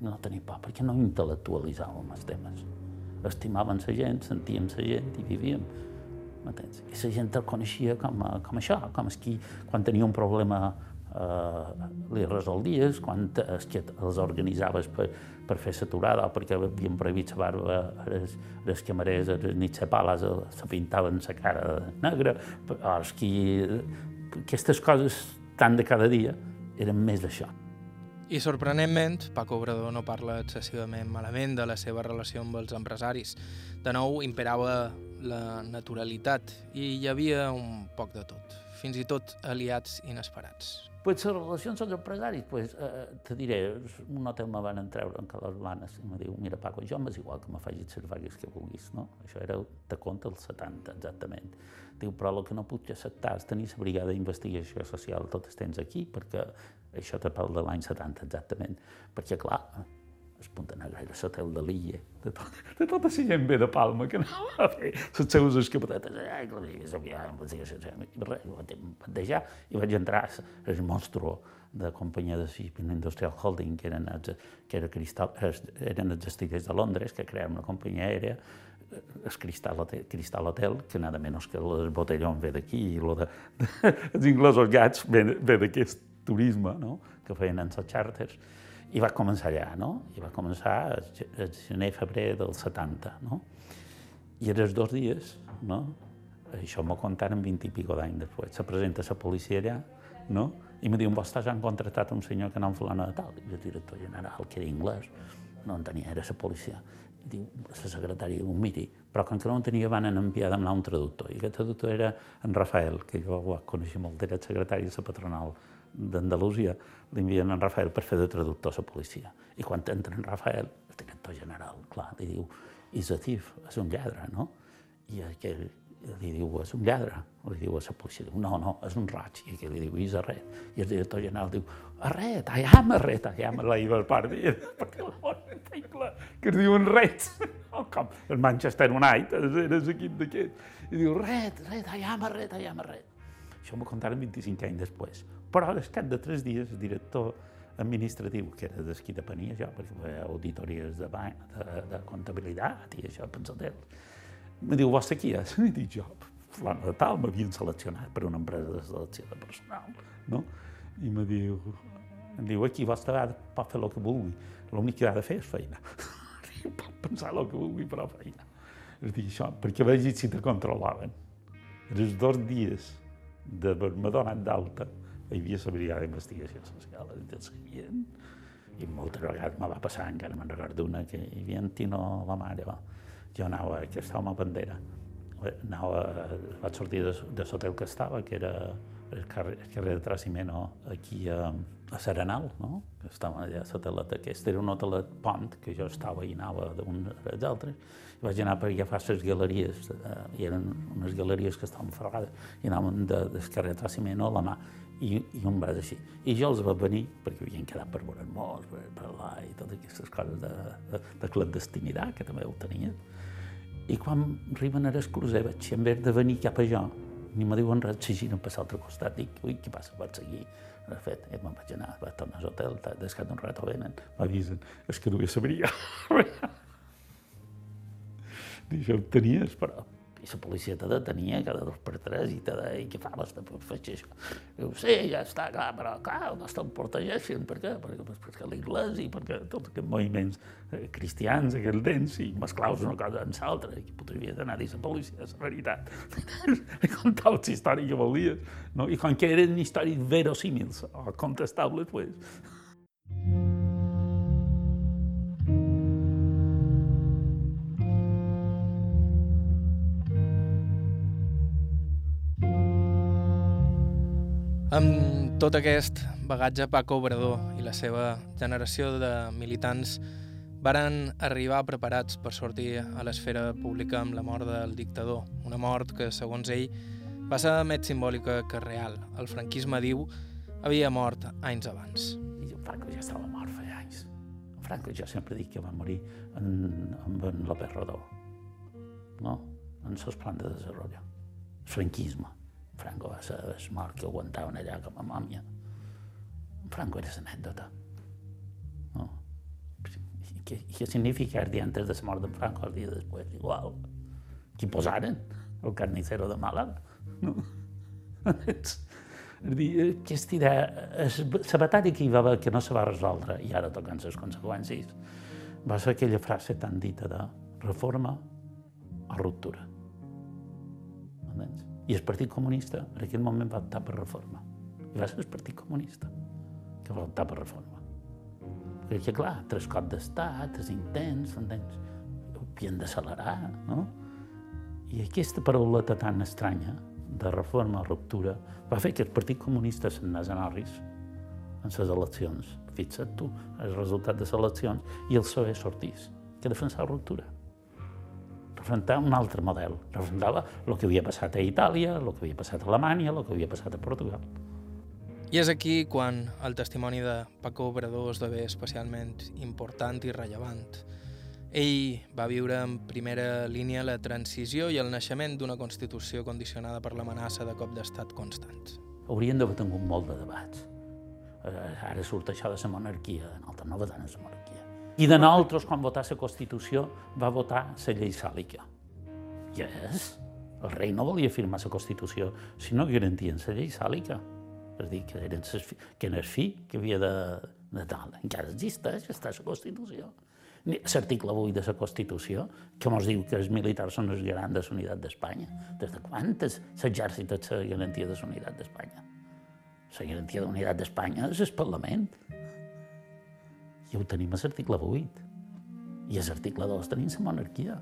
no tenir por, perquè no intel·lectualitzàvem els temes. Estimàvem la gent, sentíem la gent i vivíem. I la gent el coneixia com, a, com això, com és qui, quan tenia un problema eh, li resoldies, quan es que els organitzaves per, per fer l'aturada o perquè havien prohibit la barba les, les camarers, les nits pales, se pintaven la cara negra, o els qui... Aquestes coses tan de cada dia eren més d'això. I sorprenentment, Paco Obrador no parla excessivament malament de la seva relació amb els empresaris. De nou, imperava la naturalitat i hi havia un poc de tot, fins i tot aliats inesperats. Pues les relacions amb els empresaris, pues, eh, te diré, un hotel me van treure en Calors Blanes i me diu, mira Paco, jo m'és igual que me facis les vagues que vulguis, no? Això era, te compte, el 70, exactament. Diu, però el que no puc acceptar és tenir la brigada d'investigació social tot el temps aquí, perquè això te parla de l'any 70, exactament. Perquè, clar, es Montenegro era l'hotel de l'illa, de, tot, de tota la gent ve de Palma, que anava a fer les seus escapadetes, ai, que digues, aviam, i res, ho vaig plantejar, i vaig entrar al monstru de companyia de Shipping Industrial Holding, que eren els, que era Cristal, eren els estiguers de Londres, que creaven una companyia aèrea, el Cristal Hotel, Cristal Hotel que nada menys que el botellón ve d'aquí, i lo de, de, els inglesos gats ve, ve d'aquest turisme no? que feien en els xàrters i va començar allà, no? I va començar el gener-febrer del 70, no? I els dos dies, no? Això m'ho contaren 20 i pico d'anys després. Se presenta la policia allà, no? I me diuen, vostès han contractat un senyor que nom fulano de tal. I el director general, que era anglès, no en tenia, era la policia. I diu, la secretària diu, miri, però com que no en tenia van enviar a demanar un traductor. I aquest traductor era en Rafael, que jo ho coneixia molt, era el secretari de la patronal d'Andalusia, l'envien en Rafael per fer de traductor a la policia. I quan entra en Rafael, el director general, clar, li diu, és a thief, és un lladre, no? I aquell li diu, és un lladre, li diu a la policia, diu, no, no, és un raig, i aquell li diu, és red. I el director general diu, a red, I am a red, I am a labor party, perquè la que es diuen reds, [LAUGHS] oh, com el Manchester United, era l'equip d'aquest, i diu, red, red, I am a red, I am a red. Això m'ho contaren 25 anys després. Però al cap de tres dies, el director administratiu, que era d'esquí de Penia, jo, perquè auditories de, de, de comptabilitat i això, pensatel, me diu, vostè qui és? I dic jo, fulano de tal, m'havien seleccionat per una empresa de selecció de personal, no? I me diu, em diu, aquí vostè ha de, pot fer el que vulgui, l'únic que ha de fer és feina. [LAUGHS] pot pensar el que vulgui, però feina. És dir, això, perquè vegi si te controlaven. Els dos dies d'haver-me donat d'alta, hi havia la brigada d'investigació social, i el seguien, i moltes vegades me va passar, encara me'n recordo una, que hi havia en Tino, la mare, va. jo anava, que estava a bandera, anava, vaig sortir de, de l'hotel que estava, que era el carrer, el carrer de Trasimeno, aquí a, a Serenal, no? que estava allà a l'hotelet aquest. Era un hotelet pont, que jo estava i anava d'un als altres, i vaig anar per agafar les galeries, eh, i eren unes galeries que estaven ferrades, i anàvem de, del carrer de Trasimeno a la mà, i, i un braç així. I jo els va venir, perquè havien quedat per veure morts, per parlar i totes aquestes coses de, de, de clandestinitat, que també ho tenien. I quan arriben a l'esclusé, vaig, en vez de venir cap a jo, ni me diuen res, si giren per l'altre costat, dic, ui, què passa, vaig seguir. De fet, eh, me'n vaig anar, vaig tornar a l'hotel, descat un rato venen, m'avisen, és que no hi sabria. [LAUGHS] Dic, això ho tenies, però i la policia te detenia cada dos per tres i te deia, què fa, vas faig això? Diu, sí, ja està, clar, però clar, no te'l protegeixen, per què? Perquè, perquè l'Iglesi, perquè tots aquests moviments eh, cristians, aquells dents, i mesclaus una cosa amb l'altra, i podria d'anar a dir la policia, és la veritat. [LAUGHS] I contava la història que volies, no? I quan que eren històries verosímils o contestables, pues, Amb tot aquest bagatge Paco Obrador i la seva generació de militants varen arribar preparats per sortir a l'esfera pública amb la mort del dictador, una mort que, segons ell, va ser més simbòlica que real. El franquisme, diu, havia mort anys abans. I Franco ja estava mort fa anys. Franco jo sempre dic que va morir en, en López Rodó, no? en els plans de desenvolupament. Franquisme. Franco va ser el mort que aguantaven allà com a mòmia. Franco era anècdota. No? ¿Qué, ¿Qué significa el día antes de la mort de Franco, el dia després? Igual. Qui posaren? El carnicero de Màlaga. No? és dir, aquesta idea, la batalla que hi va haver que no se va resoldre, i ara tocant les conseqüències, va ser aquella frase tan dita de reforma o ruptura. Entens? I el Partit Comunista en aquell moment va optar per reforma. I va ser el Partit Comunista que va optar per reforma. Perquè, clar, tres cops d'estat, és intens, entens? Havien d'accelerar, no? I aquesta parauleta tan estranya, de reforma ruptura, va fer que el Partit Comunista s'anés en orris en les eleccions. Fixa't tu, el resultat de les eleccions, i el PSOE sortís, que defensava ruptura representava un altre model. Representava el que havia passat a Itàlia, el que havia passat a Alemanya, el que havia passat a Portugal. I és aquí quan el testimoni de Paco Obrador esdevé especialment important i rellevant. Ell va viure en primera línia la transició i el naixement d'una Constitució condicionada per l'amenaça de cop d'estat constants. Haurien d'haver tingut molt de debats. Eh, ara surt això de la monarquia, nosaltres no votem la monarquia i de nosaltres, quan votar la Constitució, va votar la llei sàlica. I és, el rei no volia firmar la Constitució si no garantien la llei sàlica. És a dir, que, eren ses, que era el fi que havia de, de tal. Encara existeix, està la Constitució. L'article 8 de la Constitució, que ens diu que els militars són els garants de la unitat d'Espanya. Des de quan l'exèrcit és la garantia de la unitat d'Espanya? La garantia de la unitat d'Espanya és el Parlament i ho tenim a l'article 8. I a l'article 2 tenim la monarquia.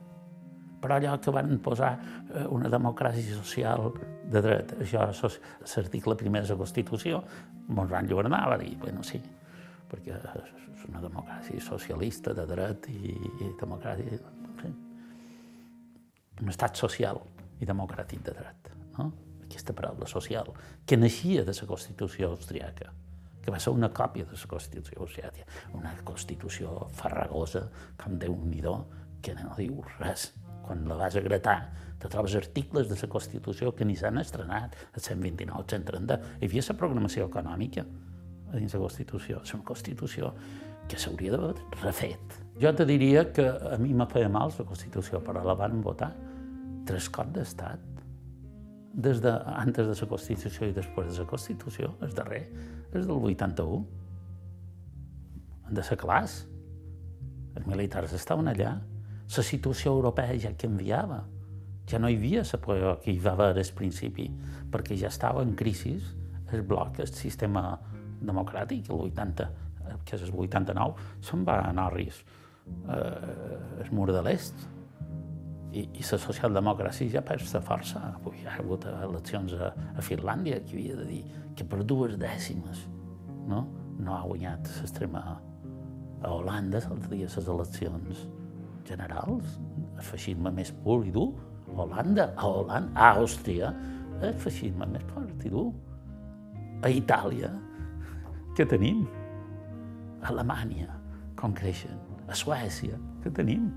Però allò que van posar eh, una democràcia social de dret, això, l'article primer de la Constitució, ens van llibernar, va dir, bueno, sí, perquè és una democràcia socialista de dret i, i democràcia... Sí. Un estat social i democràtic de dret, no? Aquesta paraula social, que naixia de la Constitució austriaca que va ser una còpia de la Constitució Oceàtia, una Constitució farragosa, com déu nhi que no diu res. Quan la vas a gratar, te trobes articles de la Constitució que ni s'han estrenat, el 129, el 130. Hi havia la programació econòmica a dins la Constitució. És una Constitució que s'hauria d'haver refet. Jo te diria que a mi me feia mal la Constitució, però la van votar tres cops d'estat. Des de, antes de la Constitució i després de la Constitució, el darrer, és del 81. Han de ser clars. Els militars estaven allà. La situació europea ja canviava. Ja no hi havia la por que hi va haver al principi, perquè ja estava en crisi el bloc, el sistema democràtic, el 80, que és el 89, se'n va anar a ris eh, el mur de l'est. I, i la socialdemocràcia ja perd la força. Avui hi ha hagut eleccions a, a Finlàndia, que havia de dir que per dues dècimes no, no ha guanyat l'extrema a Holanda l'altre dia les eleccions generals, el feixisme més pur i dur, a Holanda, a Holanda, a Àustria, el feixisme més fort i dur. A Itàlia, què tenim? A Alemanya, com creixen? A Suècia, què tenim?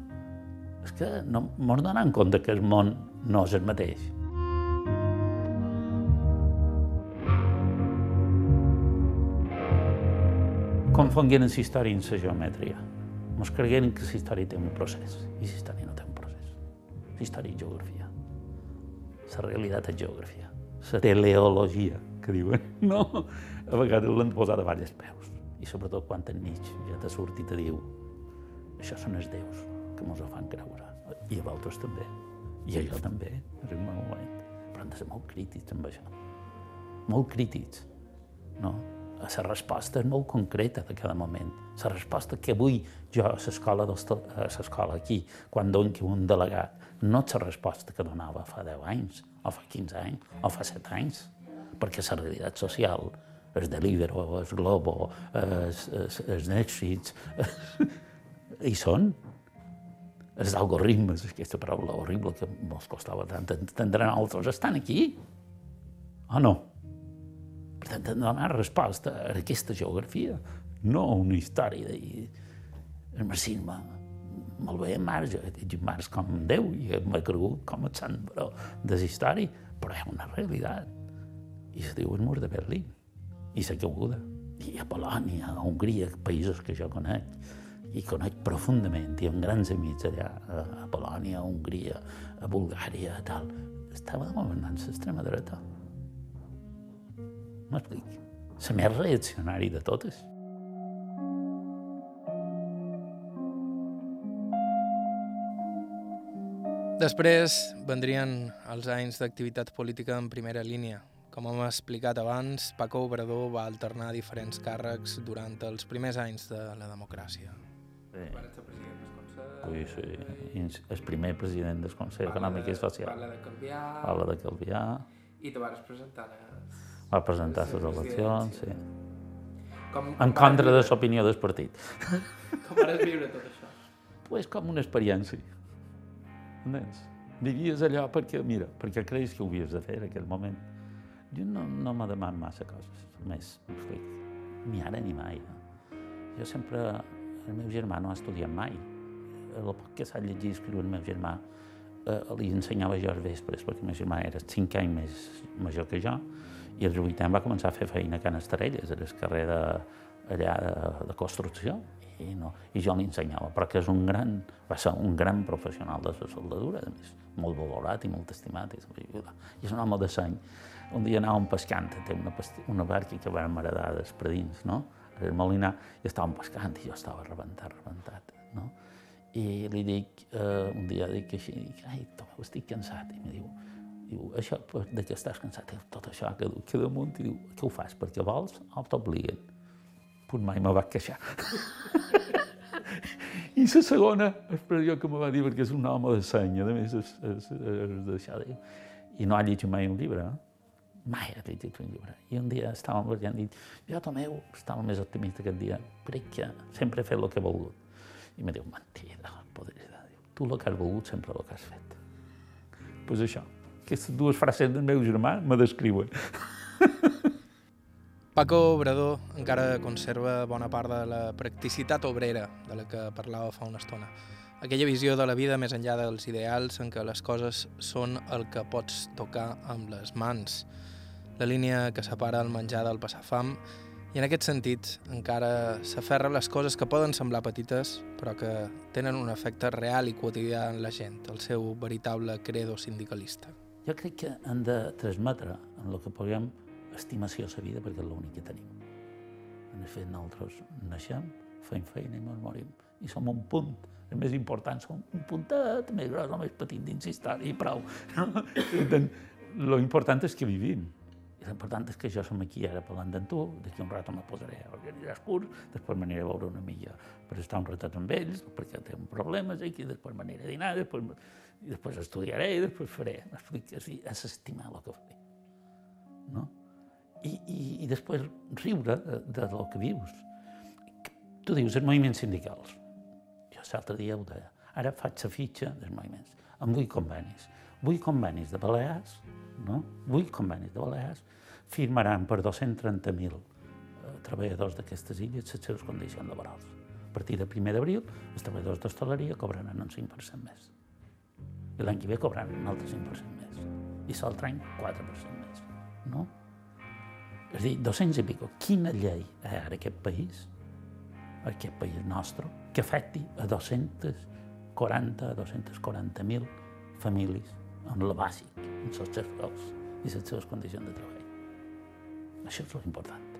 És que no ens donem compte que el món no és el mateix. confongueren la història amb la geometria. Ens cregueren que la història té un procés, i la història no té un procés. La història és geografia. La realitat és geografia. La teleologia, que diuen, [LAUGHS] no? A vegades l'han posat a diversos peus. I sobretot quan enmig ja t'ha sortit te diu això són els déus que ens fan creure. I a vosaltres també. I a jo també, en un moment. Però hem de ser molt crítics amb això. Molt crítics. No? la resposta és molt concreta de cada moment. La resposta que avui jo a l'escola a l'escola aquí, quan dono un delegat, no és la resposta que donava fa 10 anys, o fa 15 anys, o fa 7 anys. perquè la realitat social, el Deliveroo, el Globo, el Netflix, hi són. Els algoritmes, aquesta paraula horrible que ens costava tant entendre altres, estan aquí o no? Per tant, hem de donar resposta a aquesta geografia, no una història de... El marxisme me'l veia en marge, he Marx com Déu i m'he cregut com el sant però de la història, però és una realitat. I se diu el mur de Berlín, i s'ha caiguda. I a Polònia, a Hongria, països que jo conec, i conec profundament, i amb grans amics allà, a Polònia, a Hongria, a Bulgària, tal, estava governant l'extrema dreta. M'explic. La més reaccionari de totes. Després vendrien els anys d'activitat política en primera línia. Com hem explicat abans, Paco Obrador va alternar diferents càrrecs durant els primers anys de la democràcia. Sí. Sí, sí. El primer president del Consell Econòmic i Social. Parla de canviar... Parla de canviar. I te vas presentar les... Va presentar les eleccions, sí. Com, En contra de l'opinió del partit. [LAUGHS] Com vas viure tot això? Pues com una experiència. Entens? Vivies allò perquè, mira, perquè creus que ho havies de fer en aquell moment. Jo no, no me deman massa coses, més. Ni ara ni mai. No? Jo sempre... El meu germà no ha estudiat mai. El poc que s'ha llegit i escriure el meu germà eh, li ensenyava jo els vespres, perquè el meu germà era cinc anys més major que jo, i als 8 anys va començar a fer feina a Can Estarelles, a el carrer de, allà de, de construcció, i, no, i jo li ensenyava, però que és un gran, va ser un gran professional de la soldadura, a més, molt valorat i molt estimat, i, i és un home de seny. Un dia anàvem pescant, té una, una barca que vam heredar dels predins, no? El Molinar, i estàvem pescant, i jo estava rebentat, rebentat, no? I li dic, eh, un dia dic així, dic, ai, Tomeu, estic cansat, i em diu, diu, això, de què estàs cansat? Diu, tot això que, que damunt, i diu, què ho fas, perquè vols o t'obliguen? Pues mai me va queixar. [LAUGHS] I la segona expressió que me va dir, perquè és un home de seny, a més, és, és, és d'això, i no ha llegit mai un llibre, eh? Mai llegit un llibre. I un dia estàvem parlant i jo, Tomeu, estava més optimista aquest dia, crec que sempre he fet el que he volgut. I me diu, mentida, podria dir, tu el que has volgut sempre el que has fet. Doncs pues això, aquestes dues frases del meu germà me descriuen. [LAUGHS] Paco Obrador encara conserva bona part de la practicitat obrera de la que parlava fa una estona. Aquella visió de la vida més enllà dels ideals en què les coses són el que pots tocar amb les mans. La línia que separa el menjar del passar fam i en aquest sentit encara s'aferra a les coses que poden semblar petites però que tenen un efecte real i quotidià en la gent, el seu veritable credo sindicalista. Jo crec que hem de transmetre en el que puguem estimació a la vida perquè és l'únic que tenim. En fet, nosaltres naixem, fem feina i ens morim. I som un punt. El més important som un puntet, més gros o més petit dins història i prou. [LAUGHS] Lo important és que vivim. L'important és que jo som aquí ara parlant d'en tu, d'aquí un rato me posaré a organitzar el curs, després m'aniré a veure una mica per estar un ratet amb ells, perquè tenen problemes aquí, després m'aniré a dinar, després, i després estudiaré i després faré. És, estimar el que faré. No? i, i, i després riure de, de del que vius. Tu dius, els moviments sindicals. Jo l'altre dia ho deia. Ara faig la fitxa dels moviments. Amb vuit convenis. Vuit convenis de Balears, no? Vuit convenis de Balears firmaran per 230.000 eh, treballadors d'aquestes illes les seves condicions laborals. A partir de 1 d'abril, els treballadors d'hostaleria cobraran un 5% més. I l'any que ve cobraran un altre 5% més. I l'altre any, 4% més. No? És a dir, 200 i pico. Quina llei hi ha en aquest país, aquest país nostre, que afecti a 240, 240.000 famílies en la bàsic, en els seus sous i les seves condicions de treball. Això és important.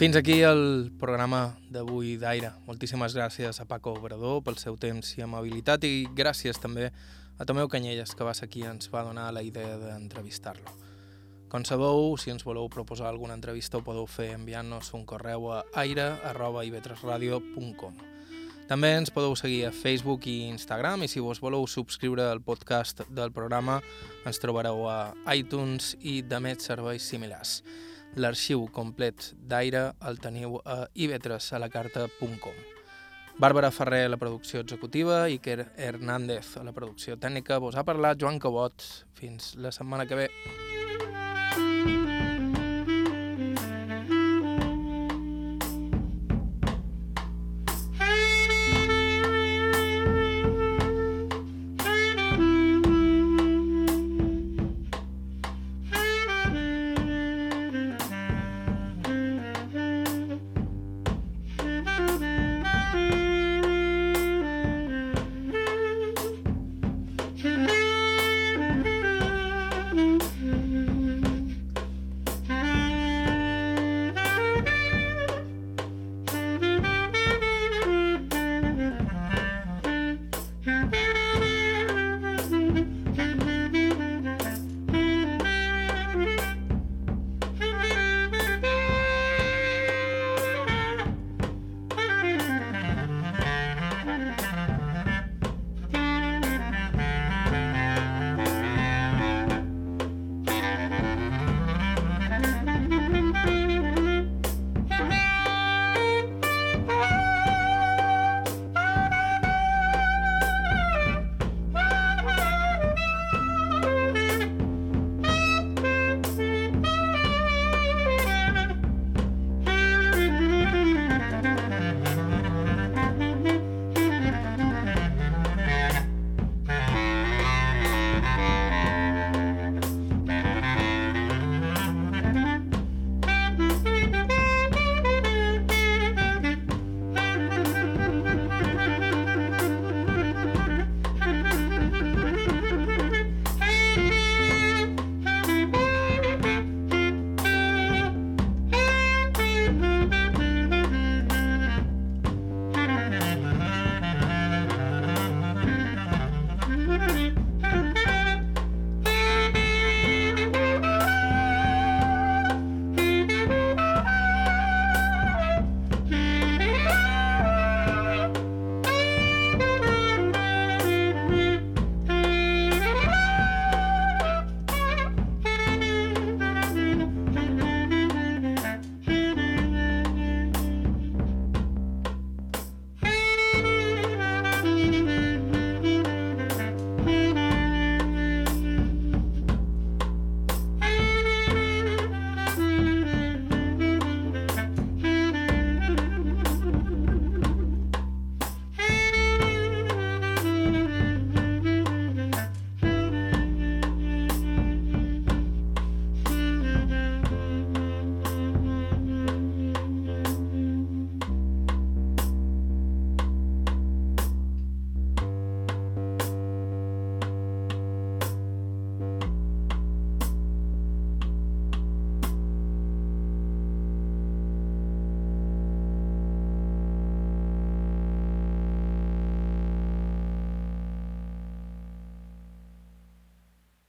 Fins aquí el programa d'avui d'Aire. Moltíssimes gràcies a Paco Obrador pel seu temps i amabilitat i gràcies també a Tomeu Canyelles, que va ser qui ens va donar la idea d'entrevistar-lo. Com sabeu, si ens voleu proposar alguna entrevista ho podeu fer enviant-nos un correu a aire.ivetresradio.com També ens podeu seguir a Facebook i Instagram i si vos voleu subscriure al podcast del programa ens trobareu a iTunes i de més serveis similars. L'arxiu complet d'Aire el teniu a ivetresalacarta.com Bàrbara Ferrer a la producció executiva, Iker Hernández a la producció tècnica. Vos ha parlat Joan Cabot. Fins la setmana que ve.